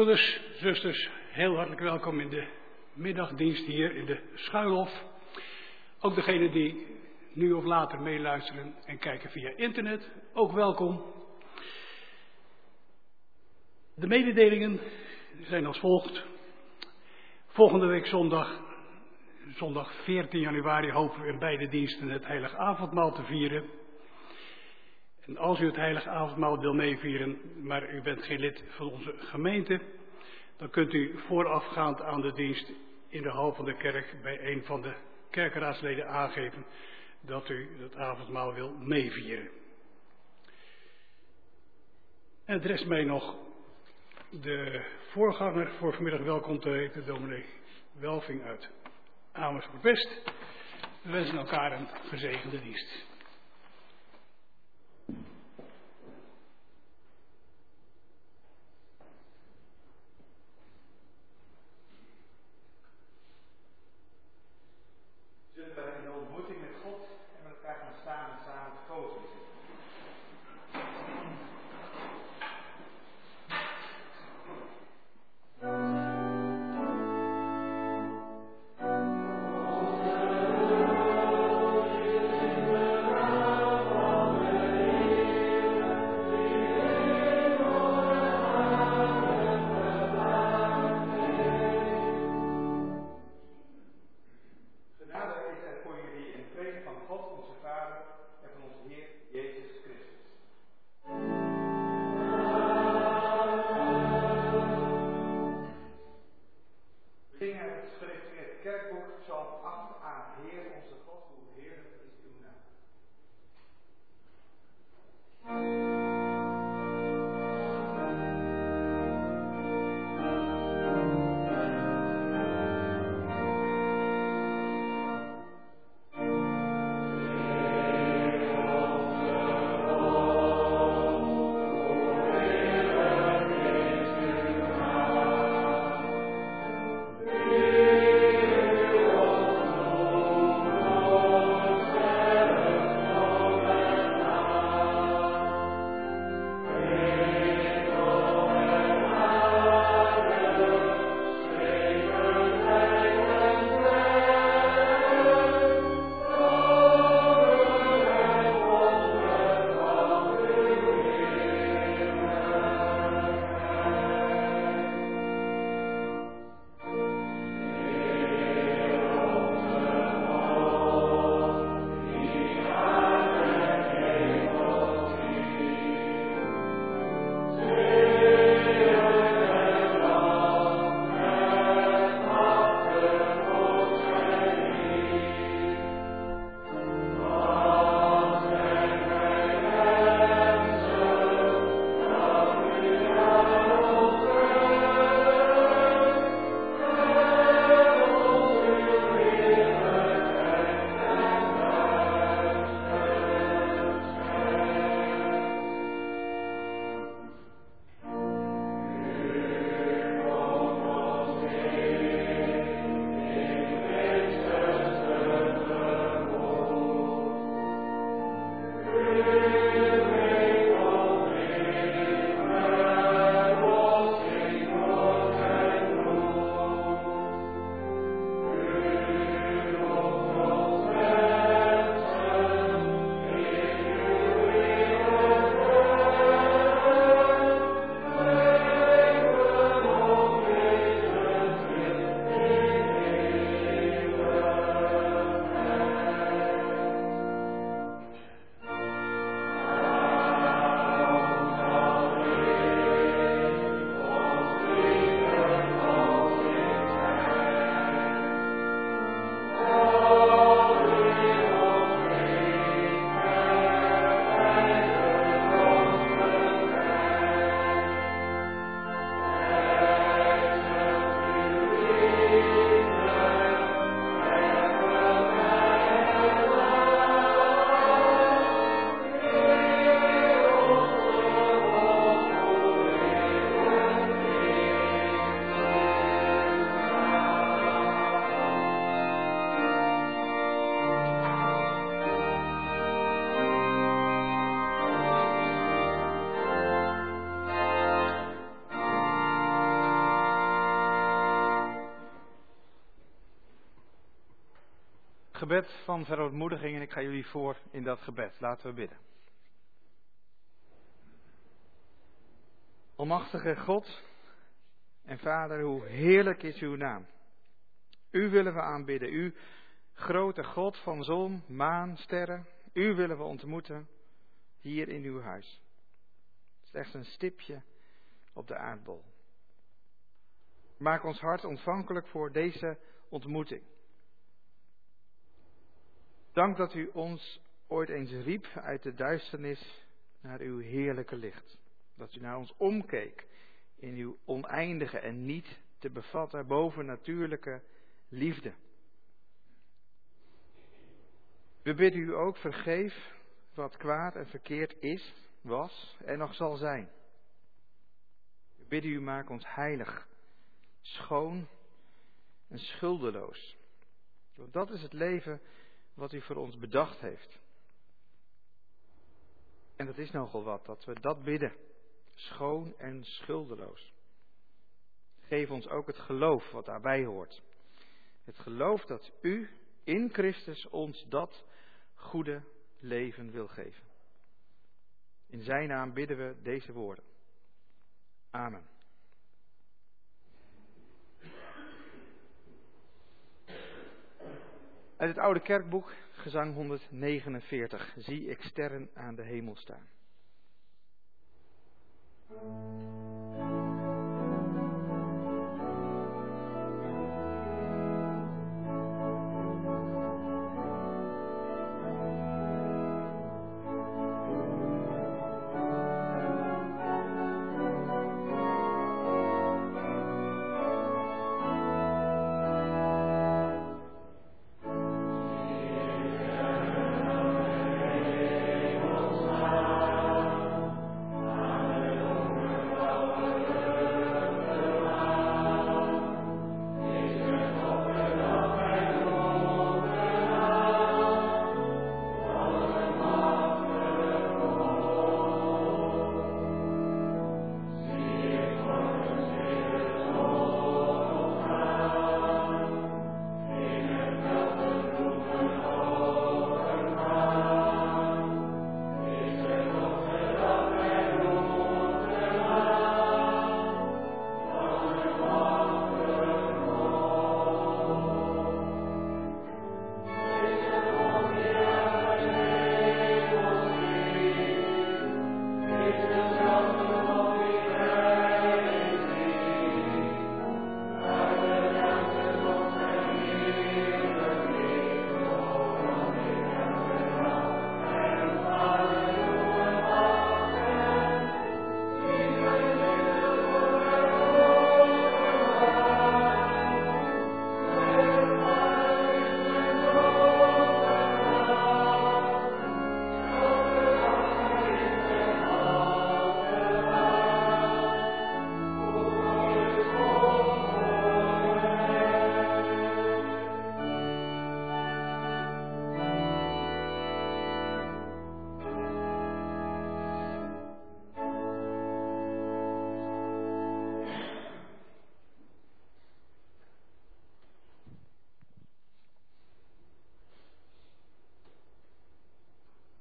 Broeders, zusters, heel hartelijk welkom in de middagdienst hier in de Schuilhof. Ook degenen die nu of later meeluisteren en kijken via internet, ook welkom. De mededelingen zijn als volgt. Volgende week zondag, zondag 14 januari, hopen we in beide diensten het Heilig Avondmaal te vieren. En als u het Heilige Avondmaal wil meevieren, maar u bent geen lid van onze gemeente, dan kunt u voorafgaand aan de dienst in de hal van de kerk bij een van de kerkenraadsleden aangeven dat u het avondmaal wil meevieren. En het rest mij nog de voorganger voor vanmiddag welkom te heten, dominee Welving uit Amersfoort West. We wensen elkaar een gezegende dienst. Gebed van verootmoediging en ik ga jullie voor in dat gebed. Laten we bidden. Almachtige God en Vader, hoe heerlijk is uw naam. U willen we aanbidden, u grote God van zon, maan, sterren. U willen we ontmoeten hier in uw huis. Slechts een stipje op de aardbol. Maak ons hart ontvankelijk voor deze ontmoeting. Dank dat u ons ooit eens riep uit de duisternis naar uw heerlijke licht. Dat u naar ons omkeek in uw oneindige en niet te bevatten bovennatuurlijke liefde. We bidden u ook vergeef wat kwaad en verkeerd is, was en nog zal zijn. We bidden u maak ons heilig, schoon en schuldeloos. Want dat is het leven wat u voor ons bedacht heeft. En dat is nogal wat, dat we dat bidden. Schoon en schuldeloos. Geef ons ook het geloof wat daarbij hoort. Het geloof dat u in Christus ons dat goede leven wil geven. In zijn naam bidden we deze woorden. Amen. Uit het oude kerkboek, gezang 149, zie ik sterren aan de hemel staan.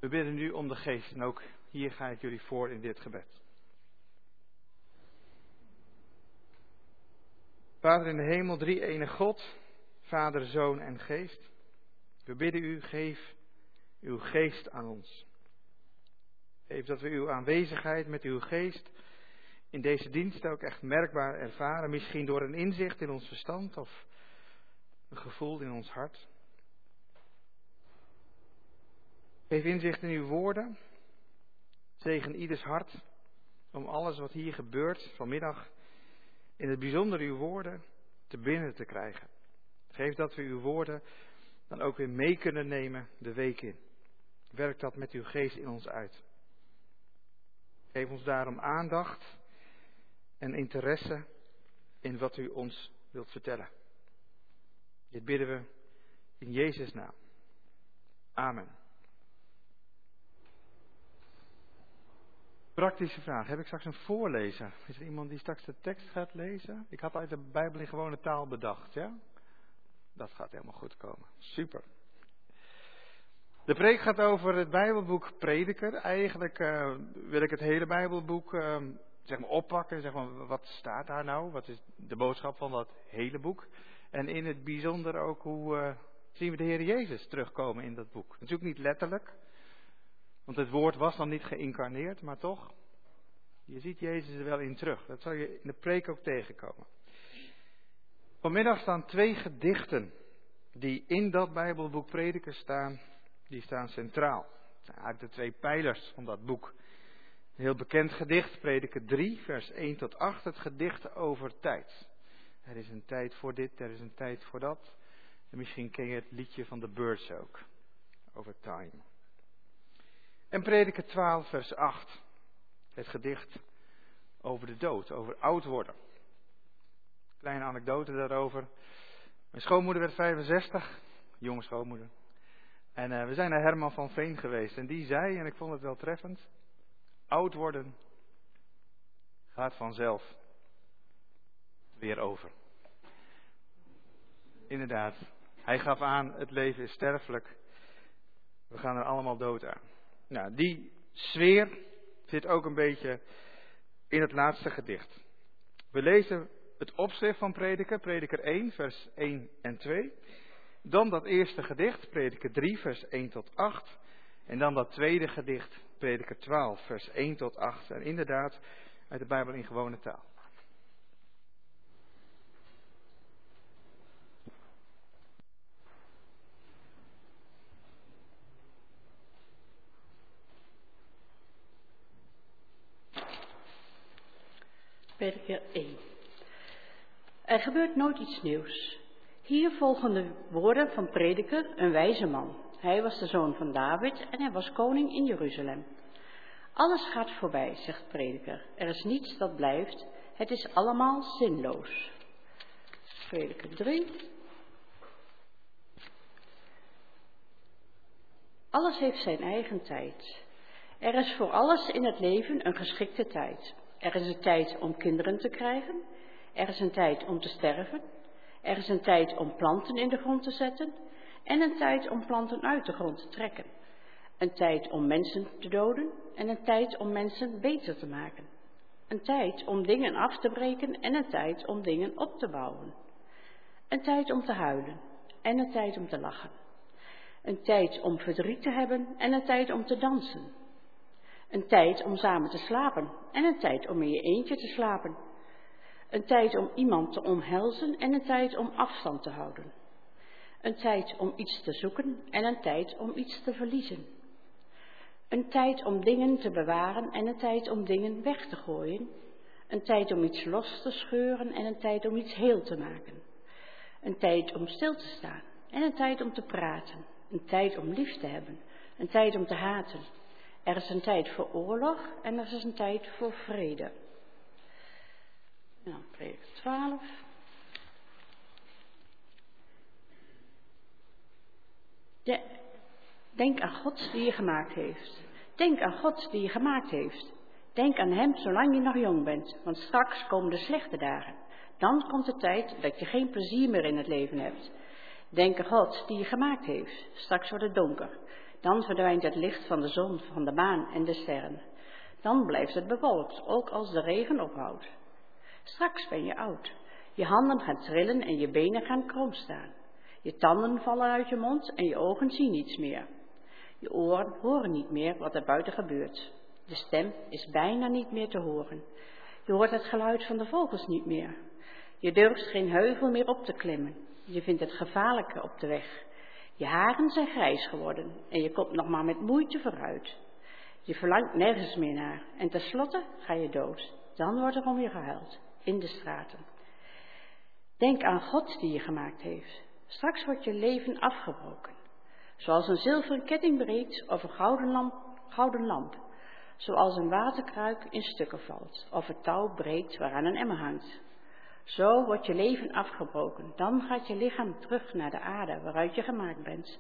We bidden nu om de geest en ook hier ga ik jullie voor in dit gebed. Vader in de hemel, drie ene God, Vader, Zoon en Geest. We bidden u, geef uw geest aan ons. Geef dat we uw aanwezigheid met uw geest in deze dienst ook echt merkbaar ervaren. Misschien door een inzicht in ons verstand of een gevoel in ons hart. Geef inzicht in uw woorden. Zegen ieders hart om alles wat hier gebeurt vanmiddag, in het bijzonder uw woorden, te binnen te krijgen. Geef dat we uw woorden dan ook weer mee kunnen nemen de week in. Werk dat met uw geest in ons uit. Geef ons daarom aandacht en interesse in wat u ons wilt vertellen. Dit bidden we in Jezus' naam. Amen. Praktische vraag. Heb ik straks een voorlezer? Is er iemand die straks de tekst gaat lezen? Ik had uit de Bijbel in gewone taal bedacht, ja? Dat gaat helemaal goed komen. Super. De preek gaat over het Bijbelboek Prediker. Eigenlijk uh, wil ik het hele Bijbelboek uh, zeg maar oppakken. Zeg maar, wat staat daar nou? Wat is de boodschap van dat hele boek? En in het bijzonder ook hoe uh, zien we de Heer Jezus terugkomen in dat boek. Natuurlijk niet letterlijk, want het woord was nog niet geïncarneerd, maar toch, je ziet Jezus er wel in terug. Dat zal je in de preek ook tegenkomen. Vanmiddag staan twee gedichten die in dat Bijbelboek Prediker staan, die staan centraal. Uit de twee pijlers van dat boek. Een heel bekend gedicht, Prediker 3, vers 1 tot 8, het gedicht over tijd. Er is een tijd voor dit, er is een tijd voor dat. En misschien ken je het liedje van de Birds ook, over time. En Prediker 12, vers 8, het gedicht over de dood, over oud worden. Kleine anekdote daarover. Mijn schoonmoeder werd 65, jonge schoonmoeder. En uh, we zijn naar Herman van Veen geweest. En die zei, en ik vond het wel treffend: oud worden gaat vanzelf weer over. Inderdaad, hij gaf aan: het leven is sterfelijk. We gaan er allemaal dood aan. Nou, die sfeer zit ook een beetje in het laatste gedicht. We lezen het opschrift van Prediker, Prediker 1, vers 1 en 2. Dan dat eerste gedicht, Prediker 3, vers 1 tot 8. En dan dat tweede gedicht, Prediker 12, vers 1 tot 8. En inderdaad uit de Bijbel in gewone taal. Prediker 1. Er gebeurt nooit iets nieuws. Hier volgen de woorden van prediker, een wijze man. Hij was de zoon van David en hij was koning in Jeruzalem. Alles gaat voorbij, zegt prediker. Er is niets dat blijft. Het is allemaal zinloos. Prediker 3. Alles heeft zijn eigen tijd. Er is voor alles in het leven een geschikte tijd. Er is een tijd om kinderen te krijgen. Er is een tijd om te sterven. Er is een tijd om planten in de grond te zetten. En een tijd om planten uit de grond te trekken. Een tijd om mensen te doden en een tijd om mensen beter te maken. Een tijd om dingen af te breken en een tijd om dingen op te bouwen. Een tijd om te huilen en een tijd om te lachen. Een tijd om verdriet te hebben en een tijd om te dansen. Een tijd om samen te slapen en een tijd om in je eentje te slapen. Een tijd om iemand te omhelzen en een tijd om afstand te houden. Een tijd om iets te zoeken en een tijd om iets te verliezen. Een tijd om dingen te bewaren en een tijd om dingen weg te gooien. Een tijd om iets los te scheuren en een tijd om iets heel te maken. Een tijd om stil te staan en een tijd om te praten. Een tijd om lief te hebben, een tijd om te haten. Er is een tijd voor oorlog en er is een tijd voor vrede. Nou, preek 12. De, denk aan God die je gemaakt heeft. Denk aan God die je gemaakt heeft. Denk aan Hem zolang je nog jong bent, want straks komen de slechte dagen. Dan komt de tijd dat je geen plezier meer in het leven hebt. Denk aan God die je gemaakt heeft. Straks wordt het donker. Dan verdwijnt het licht van de zon, van de maan en de sterren. Dan blijft het bewolkt, ook als de regen ophoudt. Straks ben je oud. Je handen gaan trillen en je benen gaan krom staan. Je tanden vallen uit je mond en je ogen zien niets meer. Je oren horen niet meer wat er buiten gebeurt. De stem is bijna niet meer te horen. Je hoort het geluid van de vogels niet meer. Je durft geen heuvel meer op te klimmen. Je vindt het gevaarlijker op de weg. Je haren zijn grijs geworden en je komt nog maar met moeite vooruit. Je verlangt nergens meer naar en tenslotte ga je dood. Dan wordt er om je gehuild in de straten. Denk aan God die je gemaakt heeft. Straks wordt je leven afgebroken. Zoals een zilveren ketting breekt of een gouden lamp, gouden lamp. Zoals een waterkruik in stukken valt of het touw breekt waaraan een emmer hangt. Zo wordt je leven afgebroken. Dan gaat je lichaam terug naar de aarde waaruit je gemaakt bent.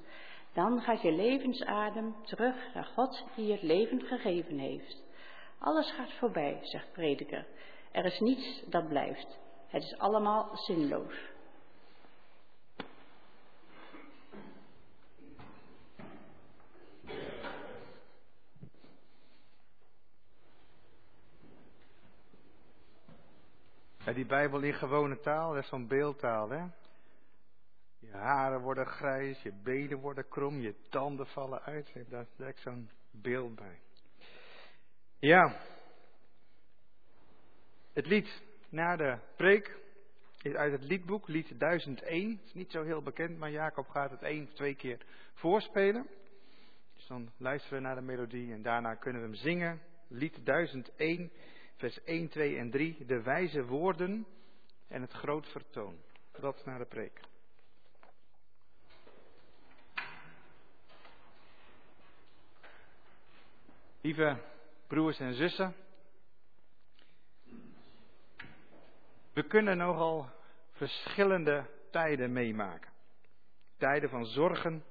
Dan gaat je levensadem terug naar God die het leven gegeven heeft. Alles gaat voorbij, zegt prediker. Er is niets dat blijft. Het is allemaal zinloos. Die Bijbel in gewone taal, dat is van beeldtaal, hè? Je haren worden grijs, je benen worden krom, je tanden vallen uit. Daar is zo'n beeld bij. Ja. Het lied na de preek is uit het liedboek, lied 1001. Het is niet zo heel bekend, maar Jacob gaat het één of twee keer voorspelen. Dus dan luisteren we naar de melodie en daarna kunnen we hem zingen. Lied 1001, vers 1, 2 en 3. De wijze woorden en het groot vertoon. Dat naar de preek. Lieve broers en zussen, we kunnen nogal verschillende tijden meemaken. Tijden van zorgen,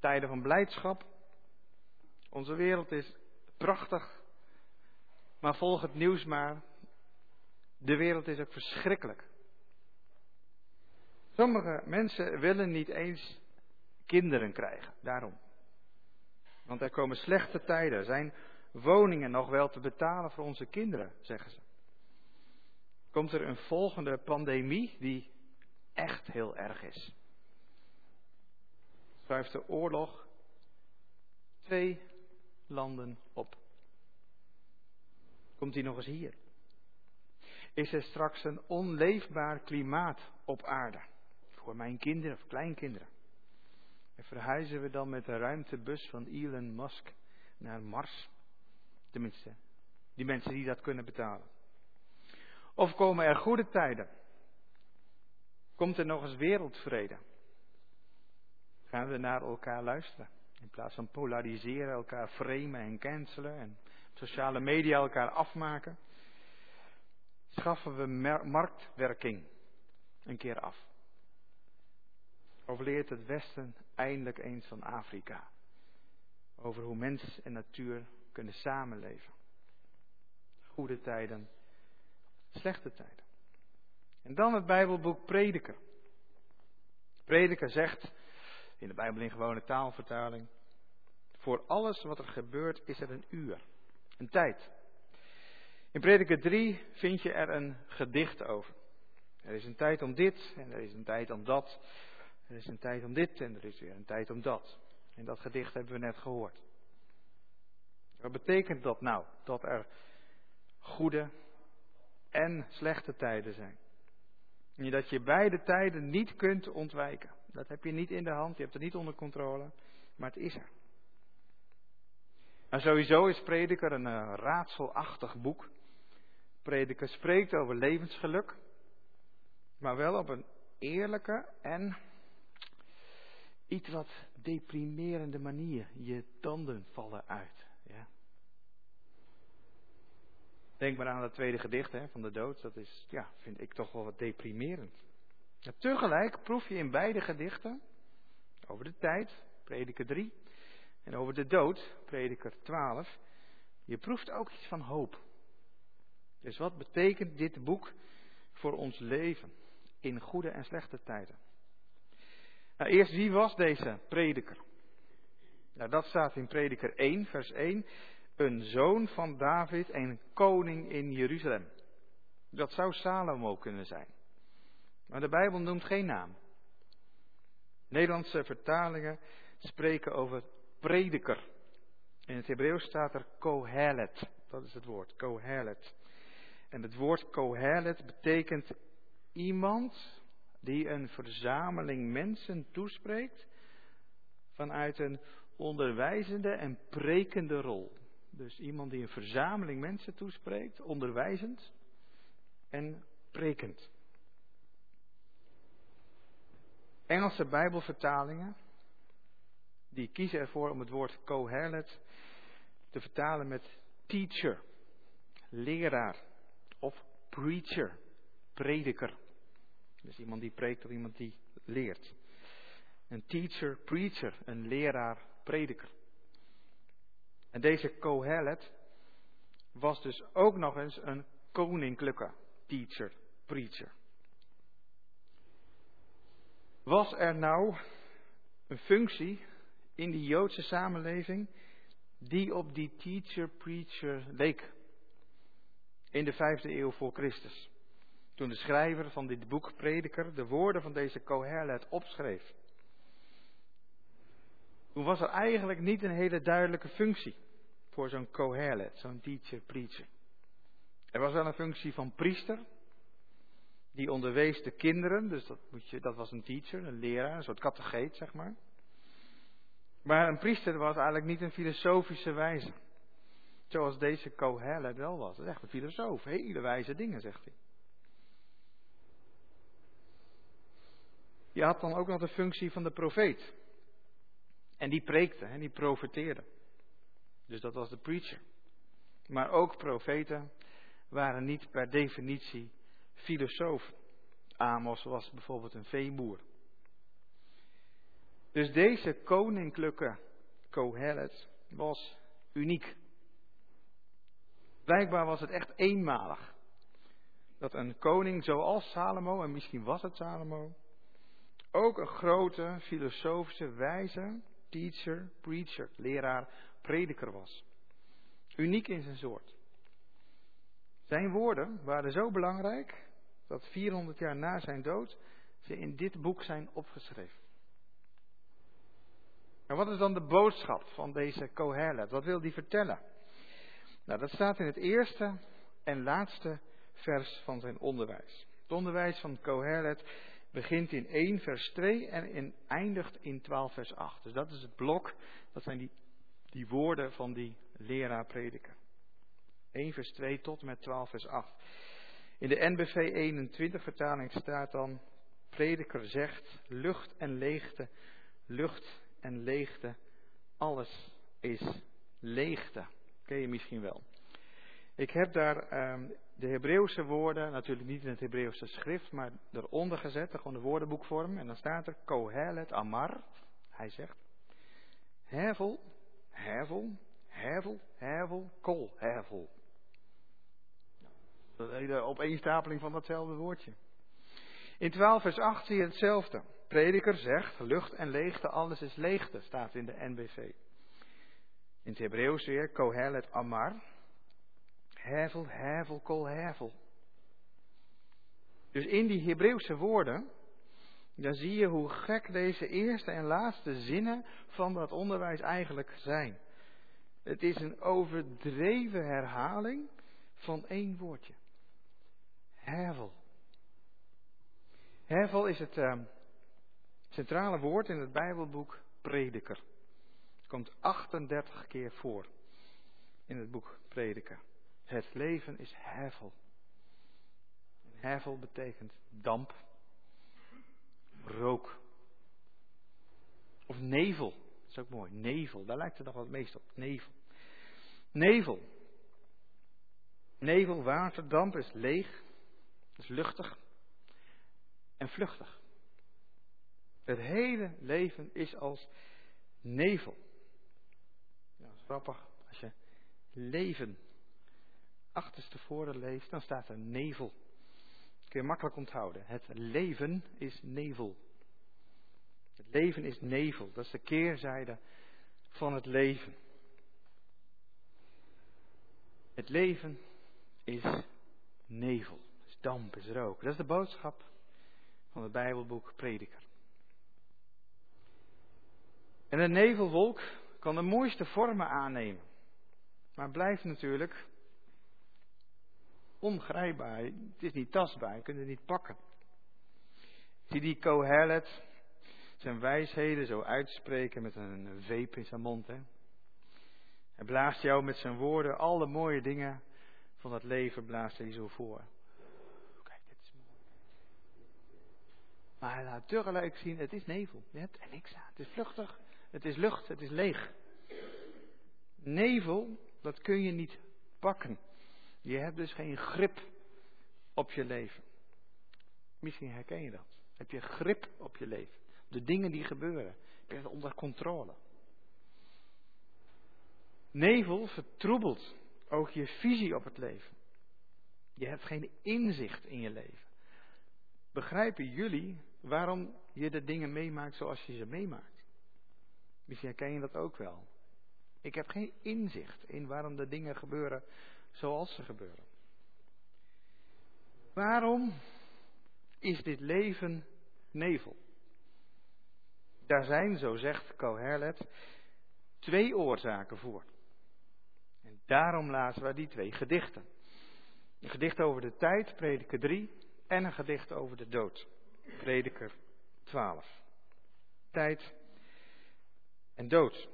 tijden van blijdschap. Onze wereld is prachtig, maar volg het nieuws maar. De wereld is ook verschrikkelijk. Sommige mensen willen niet eens kinderen krijgen, daarom. Want er komen slechte tijden. Zijn woningen nog wel te betalen voor onze kinderen, zeggen ze. Komt er een volgende pandemie die echt heel erg is? Schuift de oorlog twee landen op. Komt die nog eens hier? Is er straks een onleefbaar klimaat op aarde? Voor mijn kinderen of kleinkinderen? En verhuizen we dan met de ruimtebus van Elon Musk naar Mars? Tenminste, die mensen die dat kunnen betalen. Of komen er goede tijden? Komt er nog eens wereldvrede? Gaan we naar elkaar luisteren? In plaats van polariseren, elkaar framen en cancelen en sociale media elkaar afmaken. Schaffen we marktwerking een keer af. Of leert het Westen eindelijk eens van Afrika? Over hoe mens en natuur kunnen samenleven. Goede tijden, slechte tijden. En dan het Bijbelboek Prediker. Prediker zegt, in de Bijbel in gewone taalvertaling, voor alles wat er gebeurt is er een uur, een tijd. In Prediker 3 vind je er een gedicht over. Er is een tijd om dit en er is een tijd om dat. Er is een tijd om dit en er is weer een tijd om dat. En dat gedicht hebben we net gehoord. Wat betekent dat nou? Dat er goede en slechte tijden zijn. En dat je beide tijden niet kunt ontwijken. Dat heb je niet in de hand, je hebt het niet onder controle, maar het is er. En sowieso is Prediker een uh, raadselachtig boek. Prediker spreekt over levensgeluk, maar wel op een eerlijke en iets wat deprimerende manier. Je tanden vallen uit. Ja. Denk maar aan het tweede gedicht hè, van de dood. Dat is, ja, vind ik toch wel wat deprimerend. Tegelijk proef je in beide gedichten over de tijd, prediker 3, en over de dood, prediker 12, je proeft ook iets van hoop. Dus wat betekent dit boek voor ons leven in goede en slechte tijden? Nou, eerst wie was deze prediker? Nou, dat staat in prediker 1, vers 1. Een zoon van David en koning in Jeruzalem. Dat zou Salomo kunnen zijn. Maar de Bijbel noemt geen naam. Nederlandse vertalingen spreken over prediker. In het Hebreeuws staat er kohelet. Dat is het woord, kohelet. En het woord kohelet betekent iemand die een verzameling mensen toespreekt vanuit een onderwijzende en prekende rol. Dus iemand die een verzameling mensen toespreekt, onderwijzend en prekend. Engelse Bijbelvertalingen, die kiezen ervoor om het woord kohelet te vertalen met teacher, leraar of preacher, prediker. Dus iemand die preekt of iemand die leert. Een teacher, preacher, een leraar, prediker. En deze Kohelet was dus ook nog eens een koninklijke teacher, preacher. Was er nou een functie in die Joodse samenleving die op die teacher, preacher leek? In de vijfde eeuw voor Christus. Toen de schrijver van dit boek, Prediker, de woorden van deze Kohelet opschreef. Toen was er eigenlijk niet een hele duidelijke functie voor zo'n Kohelet, zo'n teacher, preacher. Er was wel een functie van priester, die onderwees de kinderen, dus dat, moet je, dat was een teacher, een leraar, een soort categeet, zeg maar. Maar een priester was eigenlijk niet een filosofische wijze. Zoals deze Kohelet wel was. Dat is echt een filosoof, hele wijze dingen, zegt hij. Je had dan ook nog de functie van de profeet. En die preekte en die profeteerde. Dus dat was de preacher. Maar ook profeten waren niet per definitie filosofen. Amos was bijvoorbeeld een veeboer. Dus deze koninklijke Kohelet was uniek. Blijkbaar was het echt eenmalig. Dat een koning zoals Salomo, en misschien was het Salomo, ook een grote filosofische wijze, teacher, preacher, leraar, prediker was. Uniek in zijn soort. Zijn woorden waren zo belangrijk dat 400 jaar na zijn dood ze in dit boek zijn opgeschreven. En wat is dan de boodschap van deze Kohelet? Wat wil die vertellen? Nou, dat staat in het eerste en laatste vers van zijn onderwijs. Het onderwijs van Kohelet begint in 1 vers 2 en in, eindigt in 12 vers 8. Dus dat is het blok, dat zijn die, die woorden van die leraar prediker. 1 vers 2 tot met 12 vers 8. In de NBV 21 vertaling staat dan, prediker zegt, lucht en leegte, lucht en leegte, alles is leegte. Ken je misschien wel. Ik heb daar um, de Hebreeuwse woorden, natuurlijk niet in het Hebreeuwse schrift, maar eronder gezet, gewoon de woordenboekvorm. En dan staat er Kohelet Amar. Hij zegt, hevel, hevel, hevel, hevel, kol, hevel. Dat hele opeenstapeling van datzelfde woordje. In 12 vers 8 zie je hetzelfde. Prediker zegt, lucht en leegte, alles is leegte, staat in de NBV. In het Hebreeuws weer, Kohelet Amar. Hevel, hevel, kol, hevel. Dus in die Hebreeuwse woorden, dan zie je hoe gek deze eerste en laatste zinnen van dat onderwijs eigenlijk zijn. Het is een overdreven herhaling van één woordje. Hevel. Hevel is het uh, centrale woord in het Bijbelboek Prediker. Het komt 38 keer voor in het boek Prediker. Het leven is hevel. Hevel betekent damp, rook. Of nevel. Dat is ook mooi. Nevel, daar lijkt het nog wat meest op. Nevel. Nevel. Nevel, water, damp is leeg, is luchtig en vluchtig. Het hele leven is als nevel. Ja, dat is grappig. Als je leven achterstevoren leest, dan staat er nevel. Dat kun je makkelijk onthouden. Het leven is nevel. Het leven is nevel. Dat is de keerzijde van het leven. Het leven is nevel. Is damp, is rook. Dat is de boodschap van het Bijbelboek Prediker. En een nevelwolk kan de mooiste vormen aannemen. Maar blijft natuurlijk ongrijpbaar. Het is niet tastbaar, je kunt het niet pakken. Zie die Kohelet zijn wijsheden zo uitspreken met een veep in zijn mond. Hè? Hij blaast jou met zijn woorden alle mooie dingen van het leven blaast hij zo voor. Kijk, dit is mooi. Maar hij laat tegelijk zien, het is nevel. Je hebt er niks aan. Het is vluchtig, het is lucht, het is leeg. Nevel, dat kun je niet pakken. Je hebt dus geen grip op je leven. Misschien herken je dat. Heb je grip op je leven? De dingen die gebeuren. Heb je het onder controle? Nevel vertroebelt ook je visie op het leven. Je hebt geen inzicht in je leven. Begrijpen jullie waarom je de dingen meemaakt zoals je ze meemaakt? Misschien herken je dat ook wel. Ik heb geen inzicht in waarom de dingen gebeuren zoals ze gebeuren. Waarom is dit leven nevel? Daar zijn, zo zegt Coherlet, twee oorzaken voor. En daarom lazen we die twee gedichten. Een gedicht over de tijd, prediker 3, en een gedicht over de dood, prediker 12. Tijd en dood.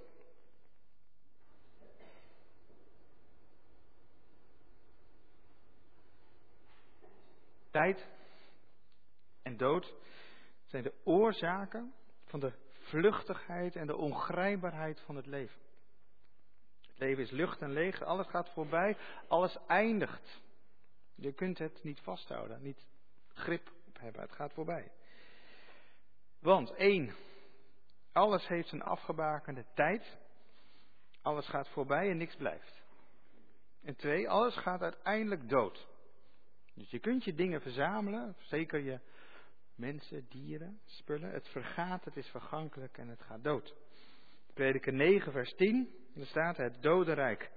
Tijd en dood zijn de oorzaken van de vluchtigheid en de ongrijpbaarheid van het leven. Het leven is lucht en leeg, alles gaat voorbij, alles eindigt. Je kunt het niet vasthouden, niet grip hebben, het gaat voorbij. Want één, alles heeft zijn afgebakende tijd, alles gaat voorbij en niks blijft. En twee, alles gaat uiteindelijk dood. Dus je kunt je dingen verzamelen, zeker je mensen, dieren, spullen. Het vergaat, het is vergankelijk en het gaat dood. Prediker 9, vers 10, er staat het dodenrijk.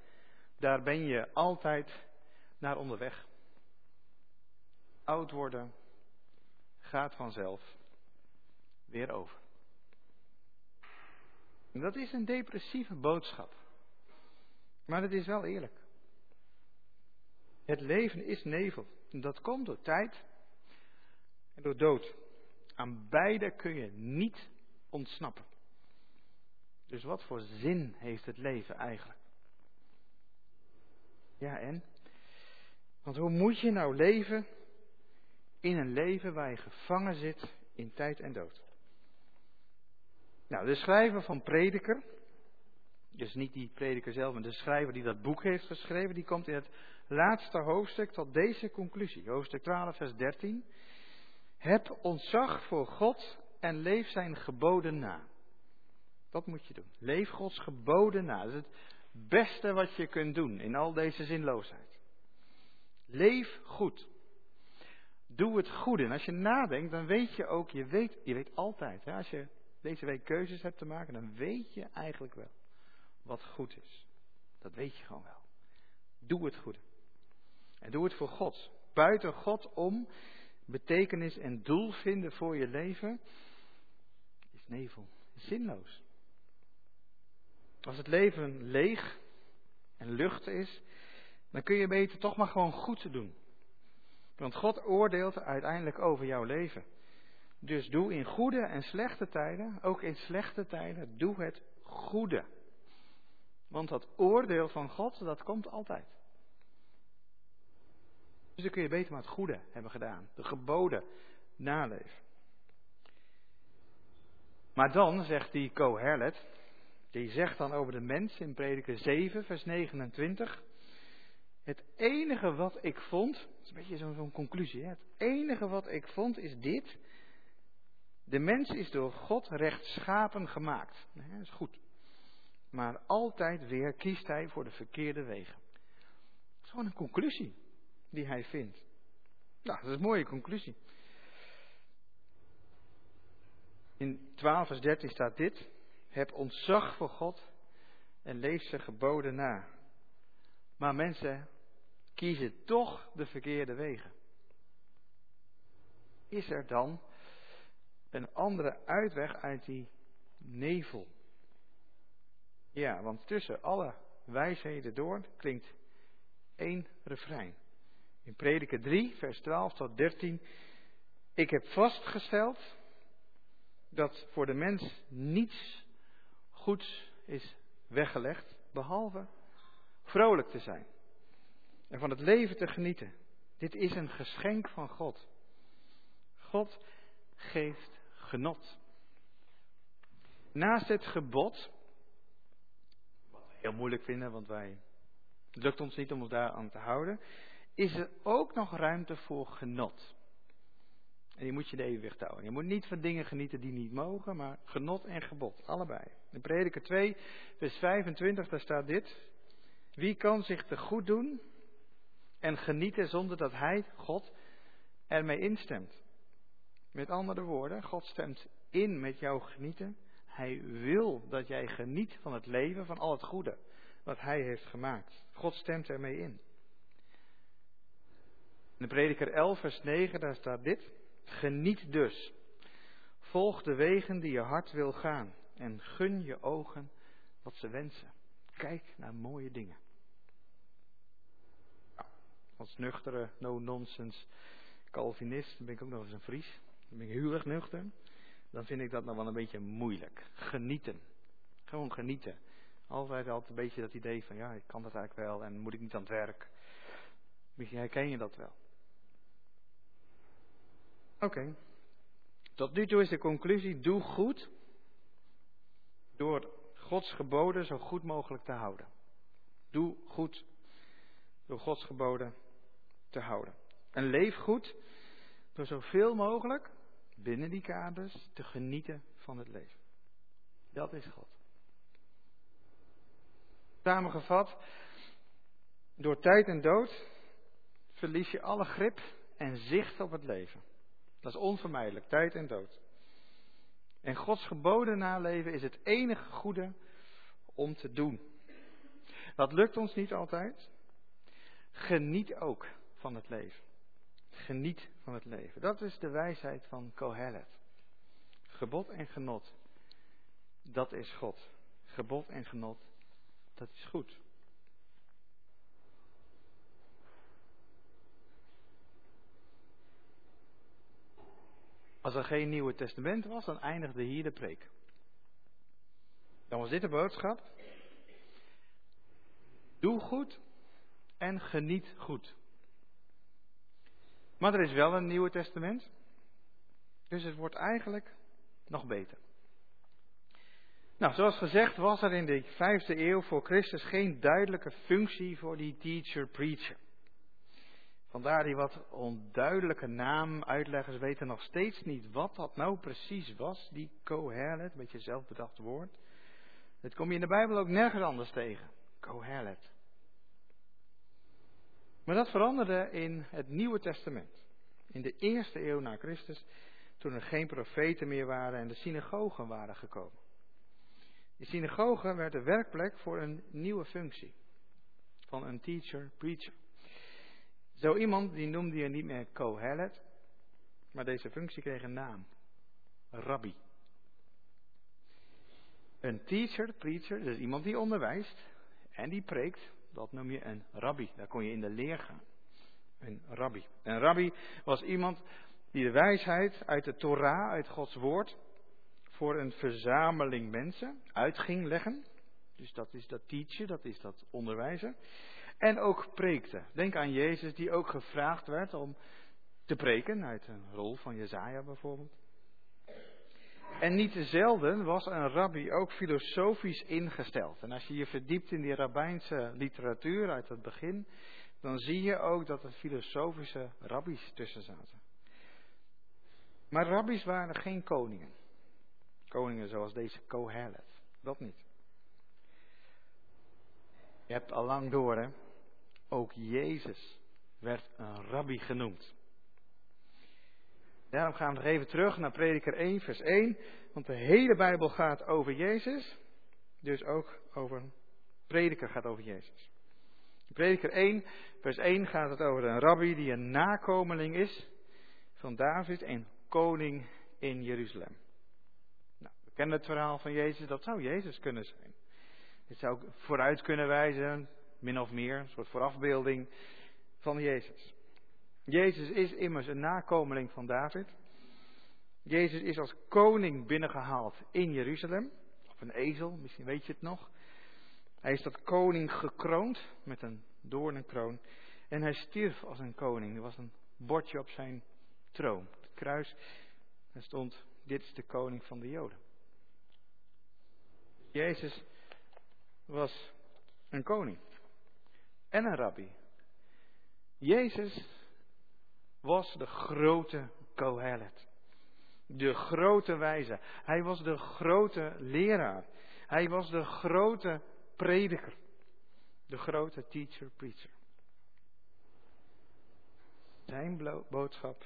Daar ben je altijd naar onderweg. Oud worden gaat vanzelf weer over. Dat is een depressieve boodschap. Maar het is wel eerlijk. Het leven is nevel. Dat komt door tijd en door dood. Aan beide kun je niet ontsnappen. Dus wat voor zin heeft het leven eigenlijk? Ja, en? Want hoe moet je nou leven in een leven waar je gevangen zit in tijd en dood? Nou, de schrijver van Prediker, dus niet die prediker zelf, maar de schrijver die dat boek heeft geschreven, die komt in het laatste hoofdstuk tot deze conclusie. Hoofdstuk 12, vers 13. Heb ontzag voor God en leef zijn geboden na. Dat moet je doen. Leef Gods geboden na. Dat is het beste wat je kunt doen in al deze zinloosheid. Leef goed. Doe het goede. En als je nadenkt, dan weet je ook, je weet, je weet altijd, hè, als je deze week keuzes hebt te maken, dan weet je eigenlijk wel wat goed is. Dat weet je gewoon wel. Doe het goede. En doe het voor God. Buiten God om betekenis en doel vinden voor je leven is nevel. Is zinloos. Als het leven leeg en lucht is, dan kun je beter toch maar gewoon goed doen. Want God oordeelt uiteindelijk over jouw leven. Dus doe in goede en slechte tijden, ook in slechte tijden, doe het goede. Want dat oordeel van God, dat komt altijd. Dus dan kun je beter maar het goede hebben gedaan. De geboden naleven. Maar dan, zegt die Kohelet, die zegt dan over de mens in prediker 7, vers 29. Het enige wat ik vond, dat is een beetje zo'n conclusie, hè? het enige wat ik vond is dit. De mens is door God rechtschapen gemaakt. Dat is goed. Maar altijd weer kiest hij voor de verkeerde wegen. Dat is gewoon een conclusie die hij vindt. Nou, dat is een mooie conclusie. In 12 vers 13 staat dit. Heb ontzag voor God en leef zijn geboden na. Maar mensen kiezen toch de verkeerde wegen. Is er dan een andere uitweg uit die nevel? Ja, want tussen alle wijsheden door klinkt één refrein. In Prediker 3, vers 12 tot 13. Ik heb vastgesteld dat voor de mens niets goeds is weggelegd, behalve vrolijk te zijn en van het leven te genieten. Dit is een geschenk van God. God geeft genot. Naast het gebod, wat we heel moeilijk vinden, want wij, het lukt ons niet om ons daar aan te houden, is er ook nog ruimte voor genot. En je moet je de evenwicht houden. Je moet niet van dingen genieten die niet mogen, maar genot en gebod, allebei. In Prediker 2, vers 25, daar staat dit. Wie kan zich te goed doen en genieten zonder dat hij, God, ermee instemt? Met andere woorden, God stemt in met jouw genieten. Hij wil dat jij geniet van het leven, van al het goede wat hij heeft gemaakt. God stemt ermee in. In de prediker 11 vers 9, daar staat dit. Geniet dus. Volg de wegen die je hart wil gaan. En gun je ogen wat ze wensen. Kijk naar mooie dingen. als nuchtere, no-nonsense Calvinist ben ik ook nog eens een Fries. Dan ben ik erg nuchter. Dan vind ik dat nog wel een beetje moeilijk. Genieten. Gewoon genieten. Altijd altijd een beetje dat idee van ja, ik kan dat eigenlijk wel en moet ik niet aan het werk. Misschien herken je dat wel. Oké. Tot nu toe is de conclusie: doe goed door Gods geboden zo goed mogelijk te houden. Doe goed door Gods geboden te houden. En leef goed door zoveel mogelijk binnen die kaders te genieten van het leven. Dat is God. Samengevat, door tijd en dood verlies je alle grip en zicht op het leven. Dat is onvermijdelijk, tijd en dood. En Gods geboden naleven is het enige goede om te doen. Dat lukt ons niet altijd. Geniet ook van het leven. Geniet van het leven. Dat is de wijsheid van Kohelet. Gebod en genot, dat is God. Gebod en genot, dat is goed. Als er geen Nieuwe Testament was, dan eindigde hier de preek. Dan was dit de boodschap. Doe goed en geniet goed. Maar er is wel een Nieuwe Testament. Dus het wordt eigenlijk nog beter. Nou, zoals gezegd was er in de vijfde eeuw voor Christus geen duidelijke functie voor die teacher-preacher. Vandaar die wat onduidelijke naam. Uitleggers weten nog steeds niet wat dat nou precies was, die Kohelet, een beetje zelfbedacht woord. Dat kom je in de Bijbel ook nergens anders tegen. Kohelet. Maar dat veranderde in het Nieuwe Testament. In de eerste eeuw na Christus, toen er geen profeten meer waren en de synagogen waren gekomen. De synagoge werd de werkplek voor een nieuwe functie. Van een teacher, preacher. Zo iemand die noemde je niet meer Kohelet, maar deze functie kreeg een naam. Rabbi. Een teacher, preacher, dus iemand die onderwijst en die preekt, dat noem je een rabbi. Daar kon je in de leer gaan. Een rabbi. Een rabbi was iemand die de wijsheid uit de Torah, uit Gods woord, voor een verzameling mensen uit ging leggen. Dus dat is dat teachen, dat is dat onderwijzen. En ook preekte. Denk aan Jezus die ook gevraagd werd om te preken, uit een rol van Jezaja bijvoorbeeld. En niet te zelden was een rabbi ook filosofisch ingesteld. En als je je verdiept in die rabbijnse literatuur uit het begin, dan zie je ook dat er filosofische rabbies tussen zaten. Maar rabbies waren geen koningen. Koningen zoals deze Kohelet. Dat niet. Je hebt al lang door, hè? Ook Jezus werd een rabbi genoemd. Daarom gaan we nog even terug naar Prediker 1, vers 1. Want de hele Bijbel gaat over Jezus. Dus ook over. Prediker gaat over Jezus. Prediker 1, vers 1 gaat het over een rabbi die een nakomeling is van David en koning in Jeruzalem. Nou, we kennen het verhaal van Jezus, dat zou Jezus kunnen zijn. Het zou vooruit kunnen wijzen, min of meer, een soort voorafbeelding van Jezus. Jezus is immers een nakomeling van David. Jezus is als koning binnengehaald in Jeruzalem. Op een ezel, misschien weet je het nog. Hij is tot koning gekroond met een doornenkroon. En hij stierf als een koning. Er was een bordje op zijn troon. Het kruis. Er stond: Dit is de koning van de Joden. Jezus was een koning en een rabbi. Jezus was de grote Kohelet. De grote wijze. Hij was de grote leraar. Hij was de grote prediker. De grote teacher, preacher. Zijn boodschap,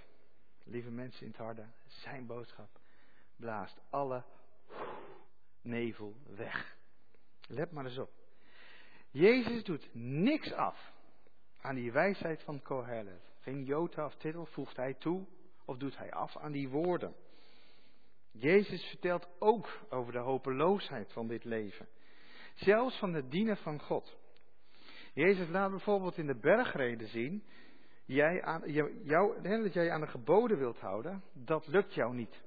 lieve mensen in het harde, zijn boodschap blaast alle nevel weg. Let maar eens op. Jezus doet niks af aan die wijsheid van Kohelet. Geen jota of titel voegt hij toe of doet hij af aan die woorden. Jezus vertelt ook over de hopeloosheid van dit leven. Zelfs van het dienen van God. Jezus laat bijvoorbeeld in de bergreden zien. Jij aan, jou, dat jij aan de geboden wilt houden, dat lukt jou niet.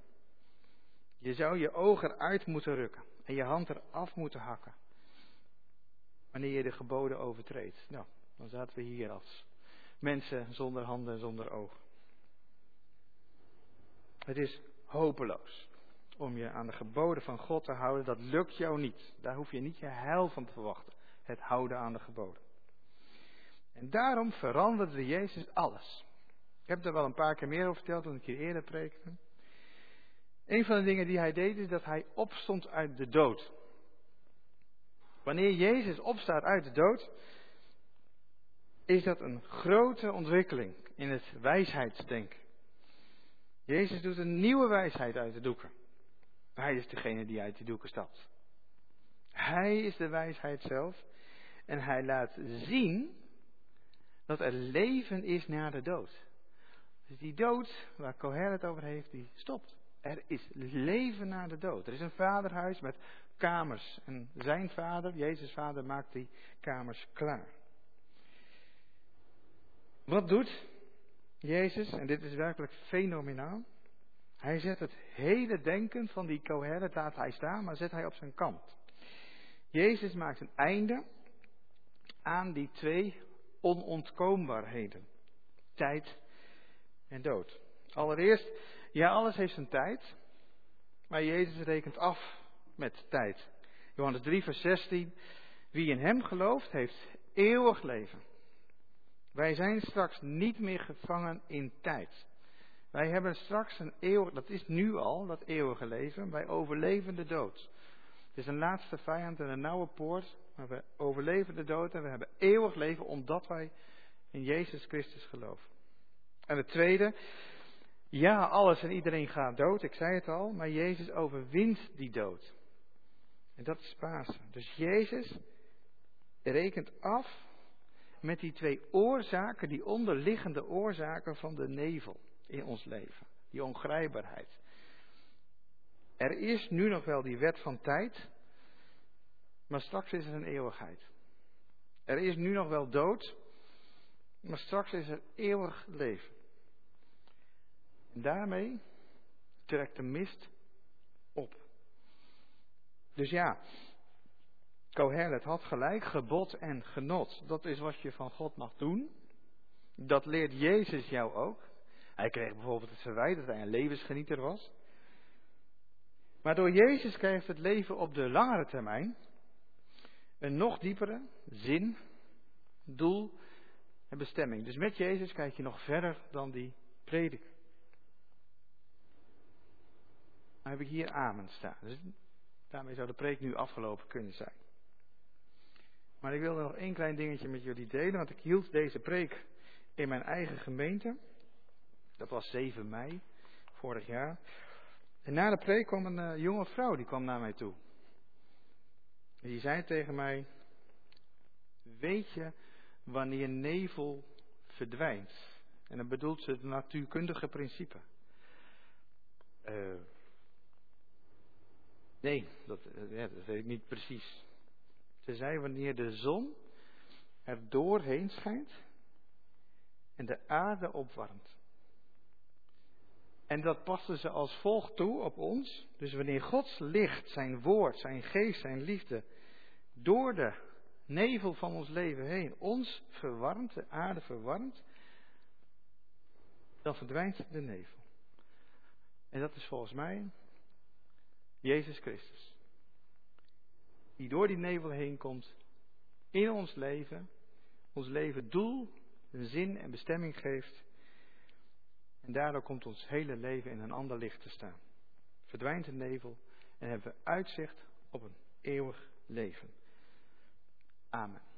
Je zou je ogen eruit moeten rukken en je hand eraf moeten hakken. Wanneer je de geboden overtreedt. Nou, dan zaten we hier als mensen zonder handen en zonder ogen. Het is hopeloos om je aan de geboden van God te houden. Dat lukt jou niet. Daar hoef je niet je heil van te verwachten. Het houden aan de geboden. En daarom veranderde Jezus alles. Ik heb er wel een paar keer meer over verteld toen ik hier eerder preekte. Een van de dingen die hij deed is dat hij opstond uit de dood. Wanneer Jezus opstaat uit de dood, is dat een grote ontwikkeling in het wijsheidsdenken. Jezus doet een nieuwe wijsheid uit de doeken. Hij is degene die uit die doeken stapt. Hij is de wijsheid zelf. En hij laat zien dat er leven is na de dood. Dus die dood, waar Coher het over heeft, die stopt. Er is leven na de dood. Er is een vaderhuis met kamers. En zijn vader, Jezus' vader, maakt die kamers klaar. Wat doet Jezus? En dit is werkelijk fenomenaal. Hij zet het hele denken van die coherent, laat hij staan, maar zet hij op zijn kant. Jezus maakt een einde aan die twee onontkoombaarheden. Tijd en dood. Allereerst, ja, alles heeft zijn tijd, maar Jezus rekent af met tijd. Johannes 3, vers 16. Wie in Hem gelooft, heeft eeuwig leven. Wij zijn straks niet meer gevangen in tijd. Wij hebben straks een eeuwig, dat is nu al, dat eeuwige leven. Wij overleven de dood. Het is een laatste vijand en een nauwe poort, maar we overleven de dood en we hebben eeuwig leven omdat wij in Jezus Christus geloven. En het tweede, ja, alles en iedereen gaat dood, ik zei het al, maar Jezus overwint die dood. En dat is Pasen. Dus Jezus rekent af met die twee oorzaken, die onderliggende oorzaken van de nevel in ons leven. Die ongrijpbaarheid. Er is nu nog wel die wet van tijd, maar straks is er een eeuwigheid. Er is nu nog wel dood, maar straks is er eeuwig leven. En daarmee trekt de mist op. Dus ja, Kohelet had gelijk, gebod en genot. Dat is wat je van God mag doen. Dat leert Jezus jou ook. Hij kreeg bijvoorbeeld het verwijt dat hij een levensgenieter was. Maar door Jezus krijgt het leven op de langere termijn een nog diepere zin, doel en bestemming. Dus met Jezus kijk je nog verder dan die predik. Dan heb ik hier amen staan. Dus daarmee zou de preek nu afgelopen kunnen zijn. Maar ik wilde nog één klein dingetje met jullie delen, want ik hield deze preek in mijn eigen gemeente. Dat was 7 mei vorig jaar. En na de preek kwam een uh, jonge vrouw, die kwam naar mij toe. En die zei tegen mij, weet je wanneer nevel verdwijnt? En dan bedoelt ze het natuurkundige principe. Uh, nee, dat, ja, dat weet ik niet precies. Zei wanneer de zon er doorheen schijnt en de aarde opwarmt. En dat paste ze als volgt toe op ons. Dus wanneer Gods licht, zijn woord, zijn geest, zijn liefde door de nevel van ons leven heen ons verwarmt, de aarde verwarmt, dan verdwijnt de nevel. En dat is volgens mij Jezus Christus. Die door die nevel heen komt in ons leven, ons leven doel, zin en bestemming geeft en daardoor komt ons hele leven in een ander licht te staan. Verdwijnt de nevel en hebben we uitzicht op een eeuwig leven. Amen.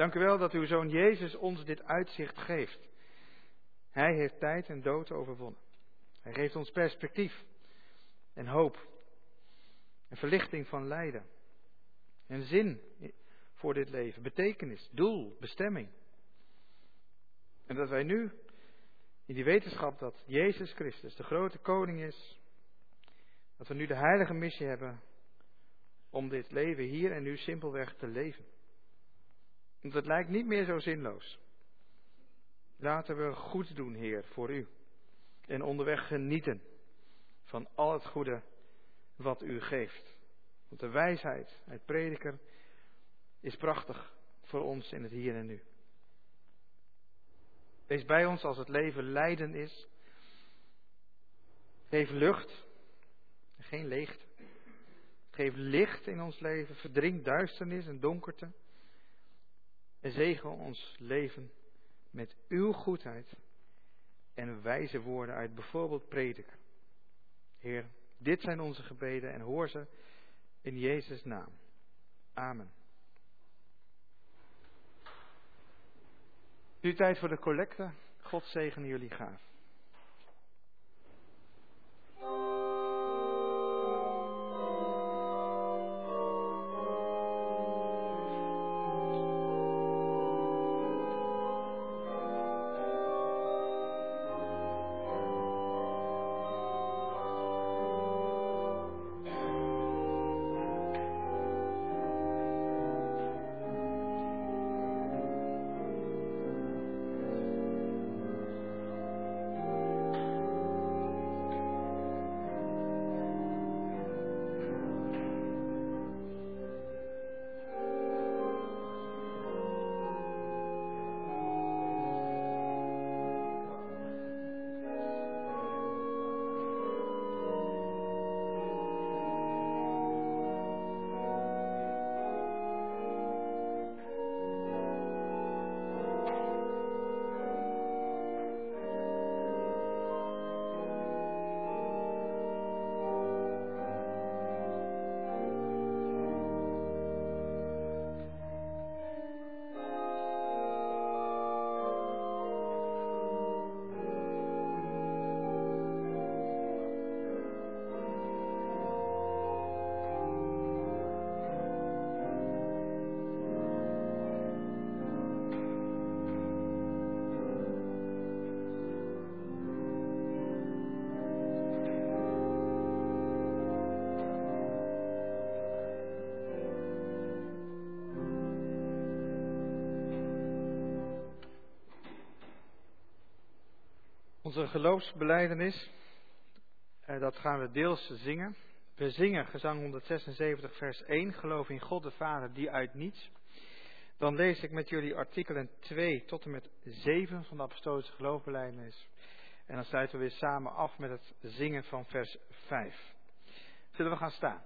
Dank u wel dat uw zoon Jezus ons dit uitzicht geeft. Hij heeft tijd en dood overwonnen. Hij geeft ons perspectief en hoop. En verlichting van lijden. En zin voor dit leven. Betekenis, doel, bestemming. En dat wij nu in die wetenschap dat Jezus Christus de grote koning is. Dat we nu de heilige missie hebben om dit leven hier en nu simpelweg te leven. Want het lijkt niet meer zo zinloos. Laten we goed doen, Heer, voor u. En onderweg genieten van al het goede wat u geeft. Want de wijsheid uit prediker is prachtig voor ons in het hier en nu. Wees bij ons als het leven lijden is. Geef lucht, geen leegte. Geef licht in ons leven, verdring duisternis en donkerte. En zegen ons leven met uw goedheid en wijze woorden uit bijvoorbeeld prediker. Heer, dit zijn onze gebeden en hoor ze in Jezus' naam. Amen. Nu tijd voor de collecte. God zegen jullie gaaf. Onze geloofsbeleidenis, eh, dat gaan we deels zingen. We zingen gezang 176 vers 1, geloof in God de Vader die uit niets. Dan lees ik met jullie artikelen 2 tot en met 7 van de apostolische geloofsbeleidenis. En dan sluiten we weer samen af met het zingen van vers 5. Zullen we gaan staan?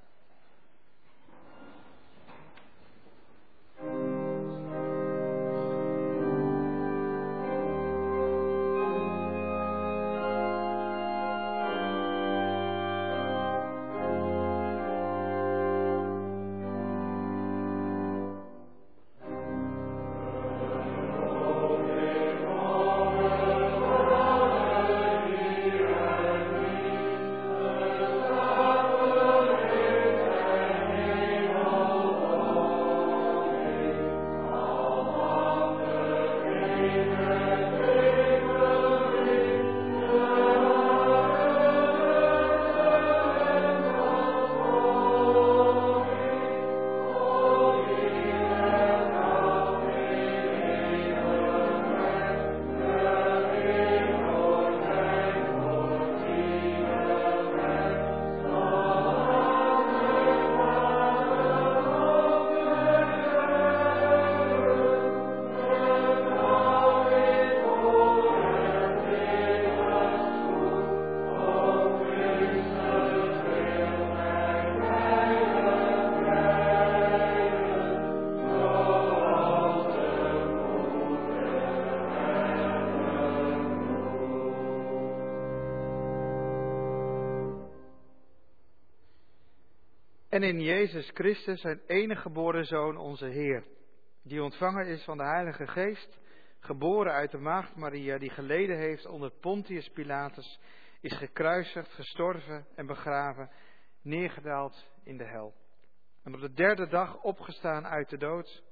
En in Jezus Christus, zijn enige geboren Zoon, onze Heer, die ontvangen is van de Heilige Geest, geboren uit de Maagd Maria, die geleden heeft onder Pontius Pilatus, is gekruisigd, gestorven en begraven, neergedaald in de hel. En op de derde dag opgestaan uit de dood,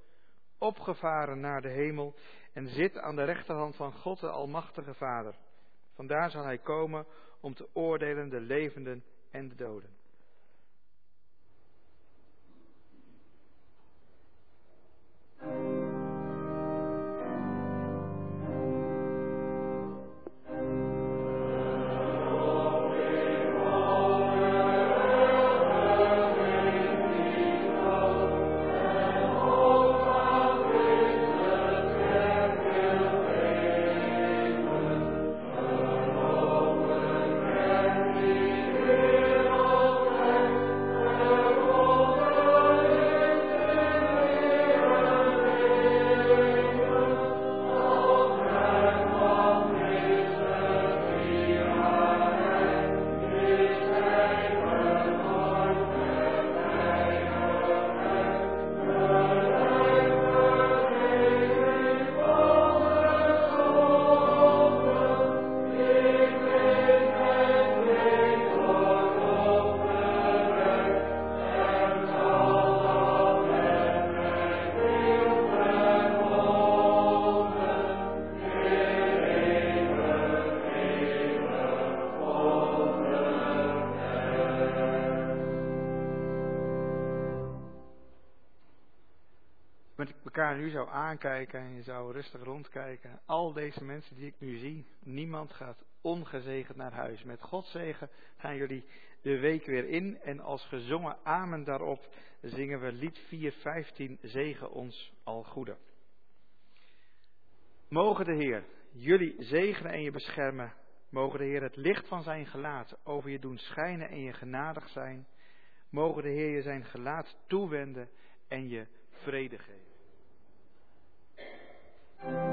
opgevaren naar de hemel en zit aan de rechterhand van God de Almachtige Vader. Vandaar zal hij komen om te oordelen de levenden en de doden. Elkaar nu zou aankijken en je zou rustig rondkijken. Al deze mensen die ik nu zie, niemand gaat ongezegend naar huis. Met Gods zegen gaan jullie de week weer in. En als gezongen amen daarop zingen we lied 415, zegen ons al goede. Mogen de Heer jullie zegenen en je beschermen. Mogen de Heer het licht van zijn gelaat over je doen schijnen en je genadig zijn. Mogen de Heer je zijn gelaat toewenden en je vrede geven. thank you